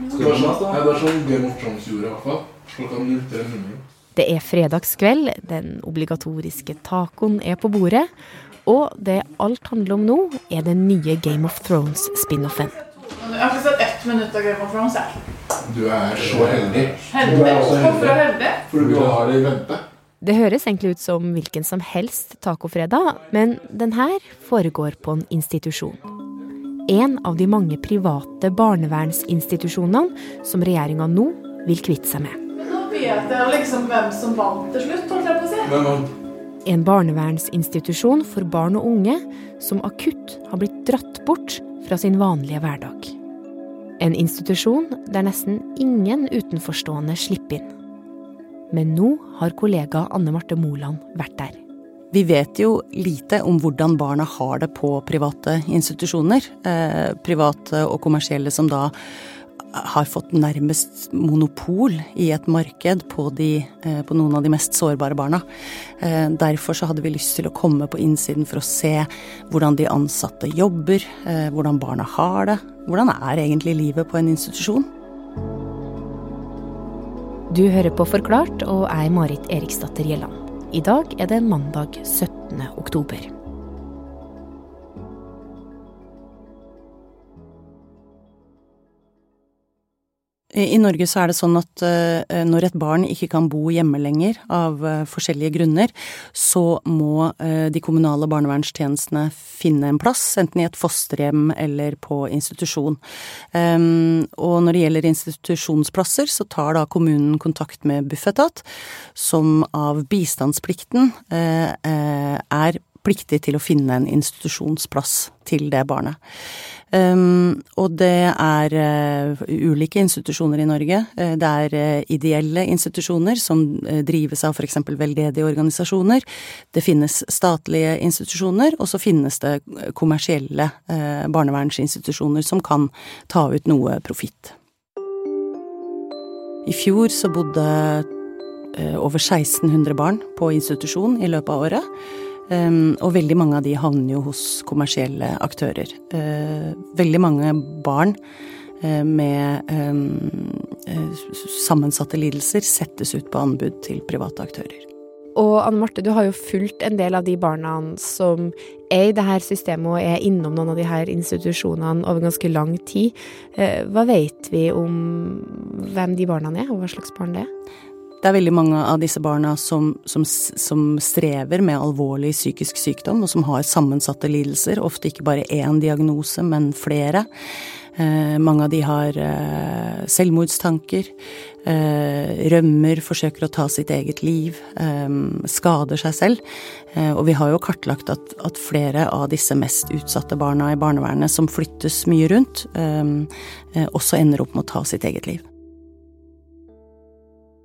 Det var sånn, ja, det var sånn Game of Thrones gjorde, i hvert fall. Klokka 03.00. Det er fredagskveld, den obligatoriske tacoen er på bordet, og det alt handler om nå, er den nye Game of Thrones-spin-offen. Jeg har ikke sett ett minutt av Game of Thrones. jeg. Du er så heldig. Heldig? Hvorfor er heldig? Fordi du har det i vente. Det høres egentlig ut som hvilken som helst tacofredag, men den her foregår på en institusjon. En av de mange private barnevernsinstitusjonene som regjeringa nå vil kvitte seg med. Men Nå vet jeg liksom hvem som vant til slutt, holdt jeg på å si. Men vent. En barnevernsinstitusjon for barn og unge som akutt har blitt dratt bort fra sin vanlige hverdag. En institusjon der nesten ingen utenforstående slipper inn. Men nå har kollega Anne Marte Moland vært der. Vi vet jo lite om hvordan barna har det på private institusjoner. Eh, private og kommersielle som da har fått nærmest monopol i et marked på, de, eh, på noen av de mest sårbare barna. Eh, derfor så hadde vi lyst til å komme på innsiden for å se hvordan de ansatte jobber, eh, hvordan barna har det. Hvordan er egentlig livet på en institusjon? Du hører på Forklart, og er Marit Eriksdatter Gjelland. I dag er det mandag 17. oktober. I Norge så er det sånn at eh, når et barn ikke kan bo hjemme lenger av eh, forskjellige grunner, så må eh, de kommunale barnevernstjenestene finne en plass, enten i et fosterhjem eller på institusjon. Ehm, og når det gjelder institusjonsplasser, så tar da kommunen kontakt med Bufetat, som av bistandsplikten er pliktig til å finne en institusjonsplass til det barnet. Um, og det er uh, ulike institusjoner i Norge. Uh, det er uh, ideelle institusjoner som drives av f.eks. veldedige organisasjoner. Det finnes statlige institusjoner, og så finnes det kommersielle barnevernsinstitusjoner som kan ta ut noe profitt. I fjor så bodde over 1600 barn på institusjon i løpet av året. Um, og veldig mange av de havner jo hos kommersielle aktører. Uh, veldig mange barn uh, med um, uh, sammensatte lidelser settes ut på anbud til private aktører. Og Anne Marte, du har jo fulgt en del av de barna som er i det her systemet og er innom noen av de her institusjonene over ganske lang tid. Hva vet vi om hvem de barna er, og hva slags barn det er? Det er veldig mange av disse barna som, som, som, strever med alvorlig psykisk sykdom, og som har sammensatte lidelser. Ofte ikke bare én diagnose, men flere. Eh, mange av de har eh, selvmordstanker, eh, rømmer, forsøker å ta sitt eget liv, eh, skader seg selv. Eh, og vi har jo kartlagt at, at, flere av disse mest utsatte barna i barnevernet som flyttes mye rundt, eh, også ender opp med å ta sitt eget liv.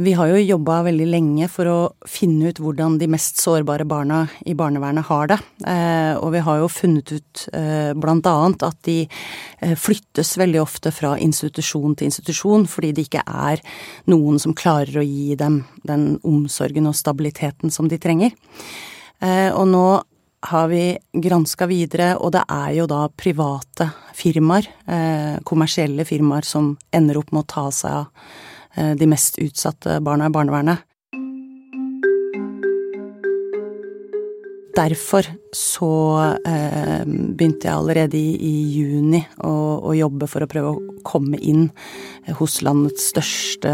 Vi har jo jobba veldig lenge for å finne ut hvordan de mest sårbare barna i barnevernet har det. Eh, og vi har jo funnet ut eh, blant annet at de eh, flyttes veldig ofte fra institusjon til institusjon fordi det ikke er noen som klarer å gi dem den omsorgen og stabiliteten som de trenger. Og nå har vi granska videre, og det er jo da private firmaer, kommersielle firmaer, som ender opp med å ta seg av de mest utsatte barna i barnevernet. Derfor så eh, begynte jeg allerede i, i juni å, å, jobbe for å prøve å komme inn hos landets største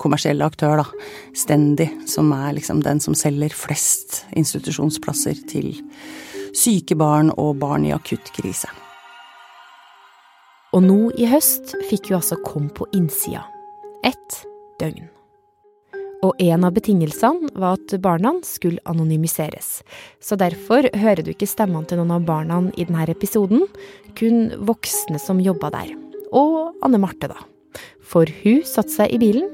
kommersielle aktør, da, Stendi, som er liksom den som selger flest institusjonsplasser til syke barn og barn i akutt krise. Og nå i høst fikk hun altså komme på innsida ett døgn. Og en av betingelsene var at barna skulle anonymiseres. Så derfor hører du ikke stemmene til noen av barna i denne episoden, kun voksne som jobba der. Og Anne Marte, da. For hun satte seg i bilen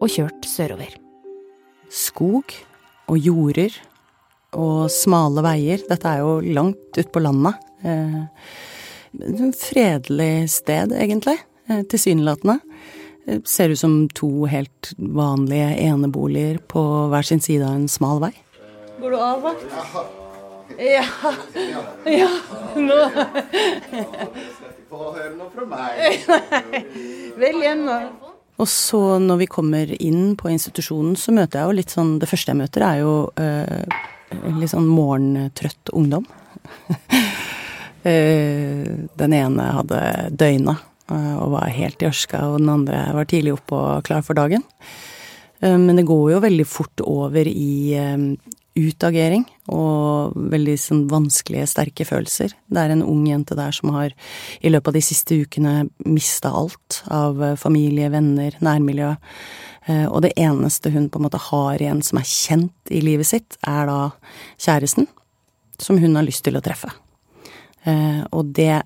og kjørte sørover. Skog og jorder og smale veier. Dette er jo langt utpå landet. Eh, fredelig sted, egentlig. Eh, tilsynelatende. Ser ut som to helt vanlige eneboliger på hver sin side av en smal vei. Går du av vakt? Ja. ja. Nå. Vel hjem, nå. Og så når vi kommer inn på institusjonen, så møter jeg jo litt sånn Det første jeg møter, er jo øh, litt sånn morgentrøtt ungdom. Eh, den ene hadde døgna og var helt i ørska, og den andre var tidlig oppe og klar for dagen. Eh, men det går jo veldig fort over i utagering og veldig sånn vanskelige, sterke følelser. Det er en ung jente der som har i løpet av de siste ukene mista alt av eh, familie, venner, nærmiljø. Eh, og det eneste hun på en måte har igjen som er kjent i livet sitt, er da kjæresten, som hun har lyst til å treffe. Eh, og det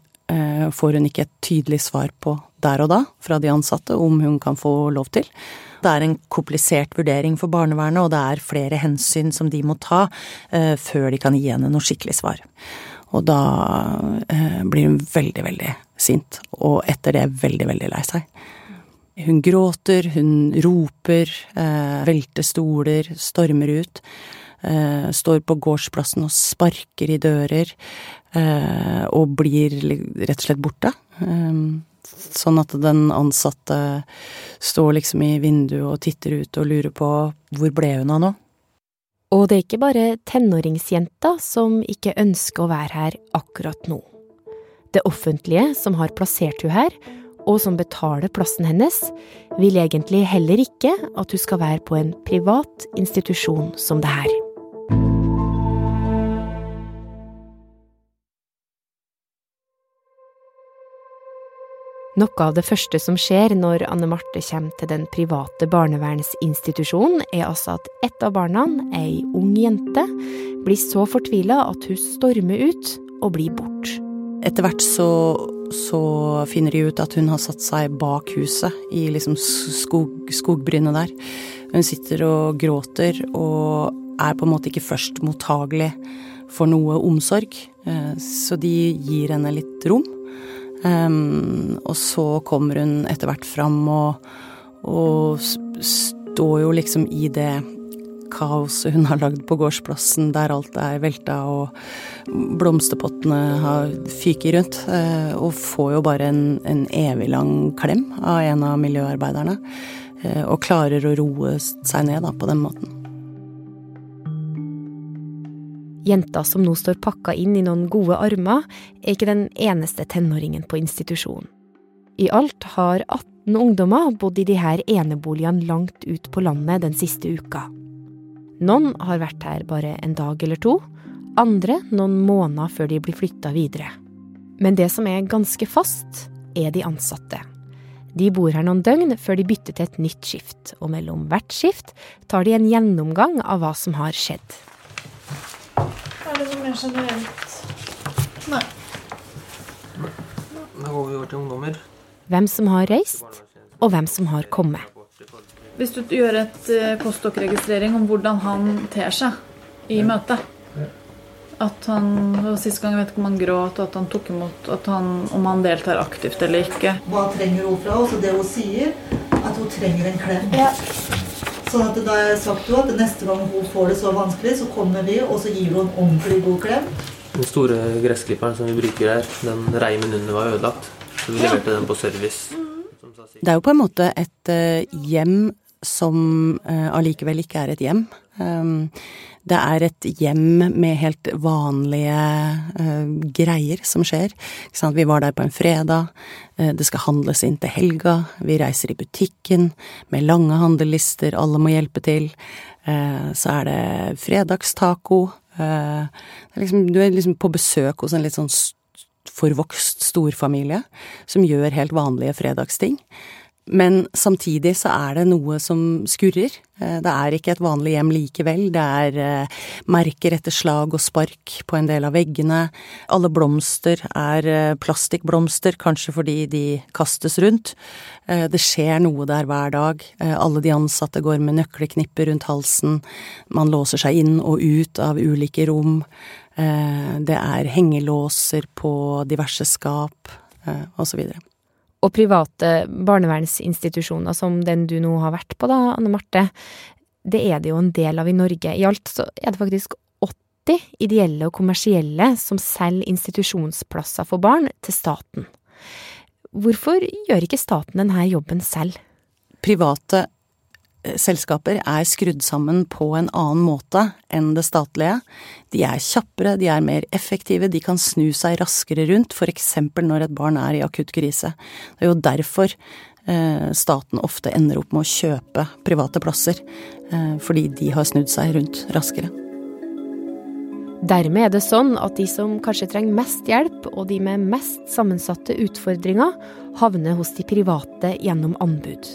får hun ikke et tydelig svar på der og da fra de ansatte om hun kan få lov til. Det er en komplisert vurdering for barnevernet, og det er flere hensyn som de må ta uh, før de kan gi henne noe skikkelig svar. Og da uh, blir hun veldig, veldig sint, og etter det veldig, veldig lei seg. Hun gråter, hun roper, velter stoler, stormer ut. Står på gårdsplassen og sparker i dører, og blir rett og slett borte. Sånn at den ansatte står liksom i vinduet og titter ut og lurer på hvor ble hun av nå? Og det er ikke bare tenåringsjenta som ikke ønsker å være her akkurat nå. Det offentlige som har plassert hun her, og som betaler plassen hennes, vil egentlig heller ikke at hun skal være på en privat institusjon som det her. Noe av det første som skjer når Anne Marte kommer til den private barnevernsinstitusjonen, er altså at et av barna, ei ung jente, blir så fortvila at hun stormer ut og blir bort. Etter hvert så, så, finner de ut at hun har satt seg bak huset, i liksom skog, skogbrynet der. Hun sitter og gråter og er på en måte ikke først mottagelig for noe omsorg, eh, så de gir henne litt rom. Um, og så kommer hun etter hvert fram og, og står jo liksom i det kaoset hun har lagd på gårdsplassen, der alt er velta og blomsterpottene har fyker rundt. Uh, og får jo bare en, en evig lang klem av en av miljøarbeiderne. Uh, og klarer å roe seg ned da, på den måten. Jenta som nå står pakka inn i noen gode armer, er ikke den eneste tenåringen på institusjonen. I alt har 18 ungdommer bodd i de her eneboligene langt ut på landet den siste uka. Noen har vært her bare en dag eller to, andre noen måneder før de blir flytta videre. Men det som er ganske fast, er de ansatte. De bor her noen døgn før de bytter til et nytt skift, og mellom hvert skift tar de en gjennomgang av hva som har skjedd. Er det noe mer generelt? Nei. Da går vi over til ungdommer. Hvem som har reist, og hvem som har kommet. Hvis du gjør et eh, postdok-registrering om hvordan han ter seg i møtet At han Sist gang vet ikke om han gråt, og at han tok imot han, Om han deltar aktivt eller ikke. Hva trenger hun fra oss? Og det hun sier, at hun trenger en klem. Ja. At da har jeg sagt at neste gang hun får det så vanskelig, så kommer vi, og så gir hun en ordentlig god klem. Den store gressklipperen som vi bruker her, den reimen under var ødelagt. Så vi leverte den på service. Det er jo på en måte et uh, hjem som uh, allikevel ikke er et hjem. Det er et hjem med helt vanlige uh, greier som skjer. Vi var der på en fredag, uh, det skal handles inn til helga, vi reiser i butikken med lange handlelister, alle må hjelpe til. Uh, så er det fredagstaco. Er liksom, du er liksom på besøk hos en litt sånn forvokst storfamilie som gjør helt vanlige fredagsting. Men samtidig så er det noe som skurrer. Eh, det er ikke et vanlig hjem likevel. Det er eh, merker etter slag og spark på en del av veggene. Alle blomster er eh, plastikkblomster, kanskje fordi de kastes rundt. Det skjer noe der hver dag. Alle de ansatte går med nøkkelknipper rundt halsen. Man låser seg inn og ut av ulike rom. Det er hengelåser på diverse skap, videre. Og private barnevernsinstitusjoner som den du nå har vært på, da, Anne Marte, det er det jo en del av i Norge. I alt så er det faktisk 80 ideelle og kommersielle som selger institusjonsplasser for barn til staten. Hvorfor gjør ikke staten denne jobben selv? Private selskaper er skrudd sammen på en annen måte enn det statlige. De er kjappere, de er mer effektive, de kan snu seg raskere rundt, eksempel når et barn er i akutt krise. Det er jo derfor eh, staten ofte ender opp med å kjøpe private plasser, eh, fordi de har snudd seg rundt raskere. Dermed er det sånn at de som kanskje trenger mest hjelp, og de med mest sammensatte utfordringer, havner hos de private gjennom anbud.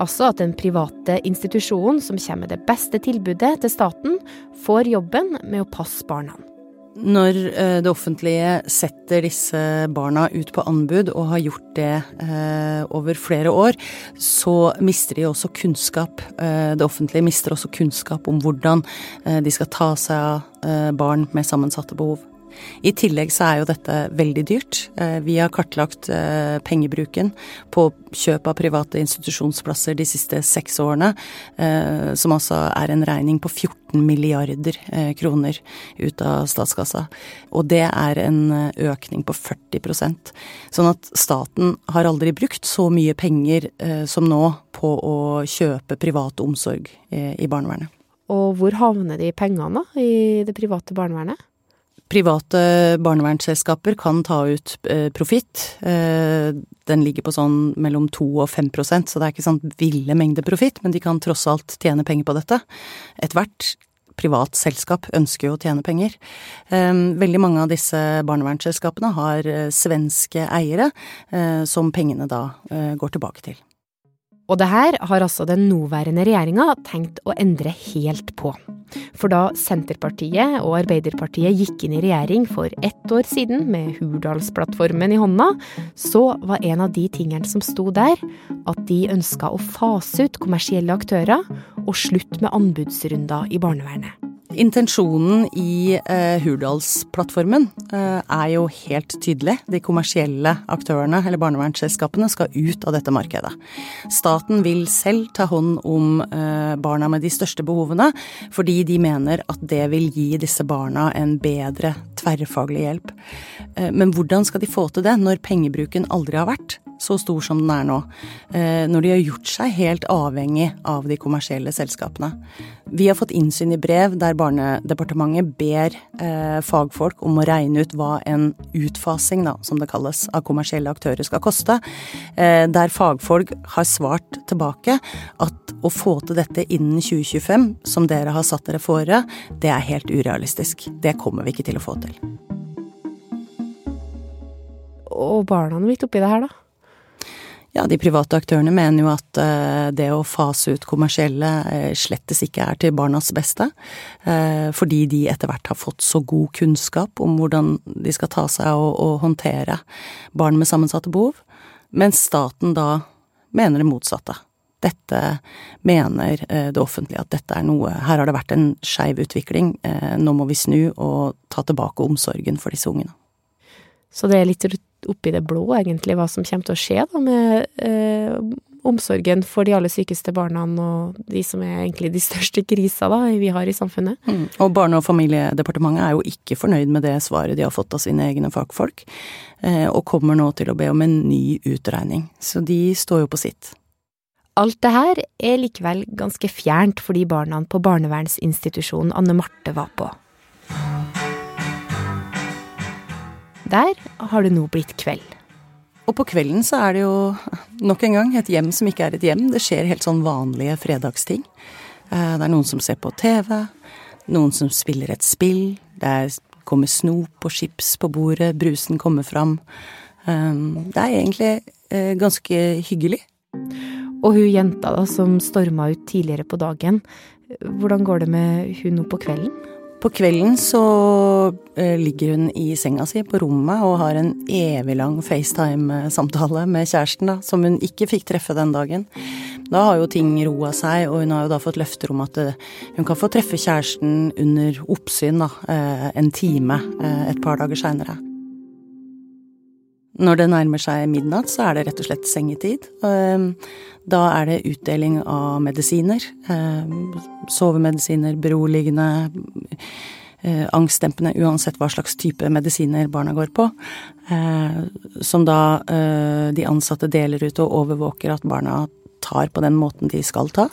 Altså at den private institusjonen som kommer med det beste tilbudet til staten, får jobben med å passe barna. Når eh, det offentlige setter disse barna ut på anbud, og har gjort det eh, over flere år, så mister de også kunnskap. Eh, det offentlige mister også kunnskap om hvordan de skal ta seg av barn med sammensatte behov. I tillegg så er jo dette veldig dyrt. Eh, vi har kartlagt eh, pengebruken på kjøp av private institusjonsplasser de siste seks årene, eh, som altså er en regning på 14 milliarder kroner ut av statskassa. Og det er en økning på 40% Sånn at staten har aldri brukt så mye penger som nå på å kjøpe privat omsorg i barnevernet. Og hvor havner de pengene i det private barnevernet? Private barnevernsselskaper kan ta ut eh, profitt. Eh, den ligger på sånn mellom 2 og 5% så det er ikke sånn ville mengder profitt, men de kan tross alt tjene penger på dette. Ethvert privat selskap ønsker jo å tjene penger. Eh, veldig mange av disse barnevernsselskapene har svenske eiere, som pengene da går tilbake til. Og det her har altså den nåværende regjeringa tenkt å endre helt på. For da Senterpartiet og Arbeiderpartiet gikk inn i regjering for ett år siden med Hurdalsplattformen i hånda, så var en av de tingene som sto der, at de ønska å fase ut kommersielle aktører og slutt med anbudsrunder i barnevernet. Intensjonen i eh, Hurdalsplattformen eh, er jo helt tydelig. De kommersielle aktørene, eller barnevernsselskapene, skal ut av dette markedet. Staten vil selv ta hånd om eh, barna med de største behovene, fordi de mener at det vil gi disse barna en bedre tverrfaglig hjelp. Eh, men hvordan skal de få til det når pengebruken aldri har vært så stor som den er nå, eh, når de har gjort seg helt avhengig av de kommersielle selskapene. Vi har fått innsyn i brev der Barnedepartementet ber eh, fagfolk om å regne ut hva en utfasing, da, som det kalles, av kommersielle aktører skal koste. Eh, der fagfolk har svart tilbake at å få til dette innen 2025, som dere har satt dere fore, det er helt urealistisk. Det kommer vi ikke til å få til. Og barna mitt oppi det her, da? Ja, de private aktørene mener jo at uh, det å fase ut kommersielle uh, slettes ikke er til barnas beste. Uh, fordi de etter hvert har fått så god kunnskap om hvordan de skal ta seg og, og håndtere barn med sammensatte behov. Mens staten da mener det motsatte. Dette mener det offentlige at dette er noe Her har det vært en skeiv utvikling. Nå må vi snu og ta tilbake omsorgen for disse ungene. Så det er litt oppi det blå, egentlig, hva som kommer til å skje da med eh, omsorgen for de aller sykeste barna og de som er egentlig de største krisa da, vi har i samfunnet. Mm. Og Barne- og familiedepartementet er jo ikke fornøyd med det svaret de har fått av sine egne fagfolk, eh, og kommer nå til å be om en ny utregning. Så de står jo på sitt. Alt det her er likevel ganske fjernt for de barna på barnevernsinstitusjonen Anne Marte var på. Der har det nå blitt kveld. Og på kvelden så er det jo nok en gang et hjem som ikke er et hjem. Det skjer helt sånn vanlige fredagsting. Eh, det er noen som ser på TV, noen som spiller et spill. Det kommer snop og chips på bordet, brusen kommer fram. Eh, det er egentlig eh, ganske hyggelig. Og hun jenta da som storma ut tidligere på dagen, hvordan går det med hun nå på kvelden? På kvelden så eh, ligger hun i senga si på rommet og har en evig lang FaceTime-samtale med kjæresten, da, som hun ikke fikk treffe den dagen. Da har jo ting roa seg, og hun har jo da fått løfter om at eh, hun kan få treffe kjæresten under oppsyn da, eh, en time et par dager seinere. Når det nærmer seg midnatt, så er det rett og slett sengetid. Ehm, da er det utdeling av medisiner. Ehm, sovemedisiner, beroligende, eh, angstdempende uansett hva slags type medisiner barna går på. Eh, som da eh, de ansatte deler ut og overvåker at barna tar på den måten de skal ta.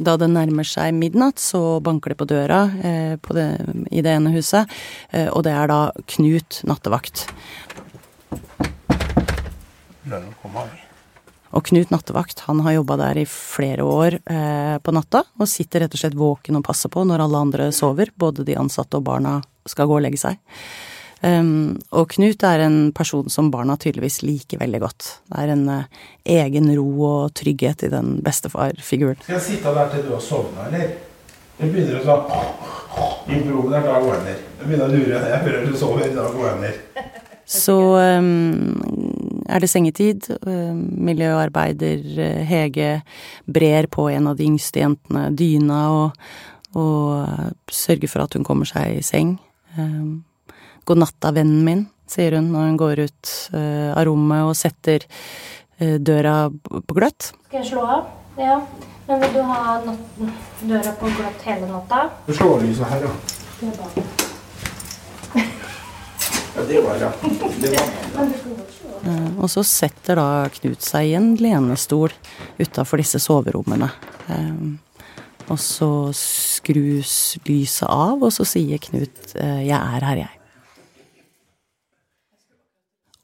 Da det nærmer seg midnatt, så banker det på døra eh, på det, i det ene huset, eh, og det er da Knut nattevakt. Og Knut nattevakt han har jobba der i flere år eh, på natta, og sitter rett og slett våken og passer på når alle andre sover, både de ansatte og barna skal gå og legge seg. Um, og Knut er en person som barna tydeligvis liker veldig godt. Det er en uh, egen ro og trygghet i den bestefarfiguren. Skal jeg sitte der til du har sovna, eller? Jeg begynner å sånn I broen der, da går jeg ned. Jeg begynner å lure. Jeg hører du sover, da går jeg ned. Så um, er det sengetid. Um, miljøarbeider uh, Hege brer på en av de yngste jentene dyna og, og uh, sørger for at hun kommer seg i seng. Um, God natta, vennen min, sier hun når hun går ut uh, av rommet og setter uh, døra på gløtt. Skal jeg slå av? Ja. Men vil du ha natten, døra på gløtt hele natta? Du slår lyset her, ja. Det er. Ja, det var ja. Det var Uh, og så setter da Knut seg i en lenestol utafor disse soverommene. Og så skrus lyset av, og så sier Knut 'jeg er her, jeg'.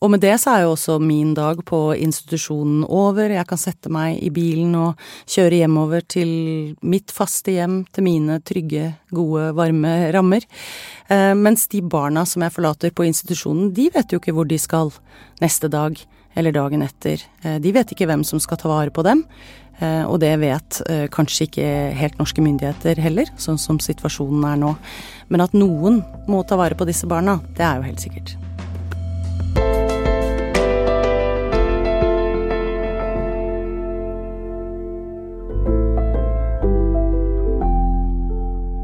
Og med det så er jo også min dag på institusjonen over. Jeg kan sette meg i bilen og kjøre hjemover til mitt faste hjem, til mine trygge, gode, varme rammer. Eh, mens de barna som jeg forlater på institusjonen, de vet jo ikke hvor de skal neste dag eller dagen etter. Eh, de vet ikke hvem som skal ta vare på dem. Eh, og det vet eh, kanskje ikke helt norske myndigheter heller, sånn som situasjonen er nå. Men at noen må ta vare på disse barna, det er jo helt sikkert.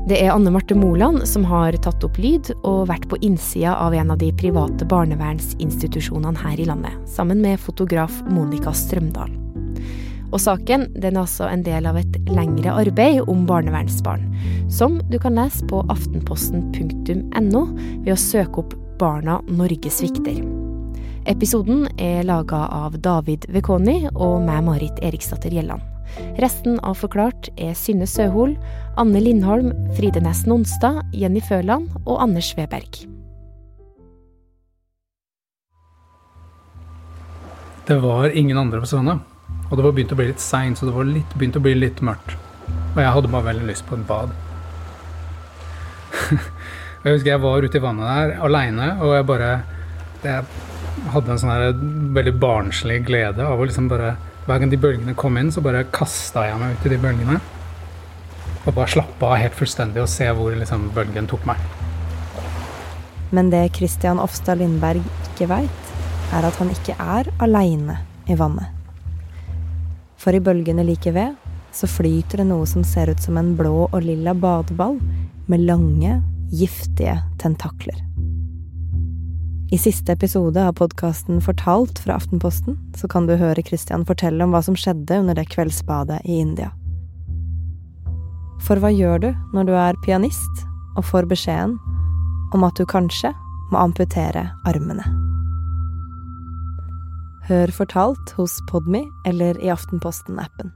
Det er Anne Marte Moland som har tatt opp lyd og vært på innsida av en av de private barnevernsinstitusjonene her i landet, sammen med fotograf Monica Strømdal. Og saken den er altså en del av et lengre arbeid om barnevernsbarn, som du kan lese på aftenposten.no ved å søke opp Barna Norge svikter. Episoden er laga av David Vekoni og meg, Marit Eriksdatter Gjelland. Resten av Forklart er Synne Søhol, Anne Lindholm, Fride Næss Nonstad, Jenny Føland og Anders Sveberg. Det var ingen andre på stranda. Og det var begynt å bli litt seint, så det var litt, begynt å bli litt mørkt. Og jeg hadde bare veldig lyst på en bad. jeg husker jeg var ute i vannet der aleine, og jeg bare Jeg hadde en sånn veldig barnslig glede av å liksom bare hver gang de bølgene kom inn, så bare kasta jeg meg ut i de bølgene. Og bare slappa av helt fullstendig og se hvor liksom, bølgen tok meg. Men det Christian Ofstad Lindberg ikke veit, er at han ikke er aleine i vannet. For i bølgene like ved så flyter det noe som ser ut som en blå og lilla badeball med lange, giftige tentakler. I siste episode av podkasten Fortalt fra Aftenposten så kan du høre Christian fortelle om hva som skjedde under det kveldsbadet i India. For hva gjør du når du er pianist og får beskjeden om at du kanskje må amputere armene? Hør Fortalt hos Podmy eller i Aftenposten-appen.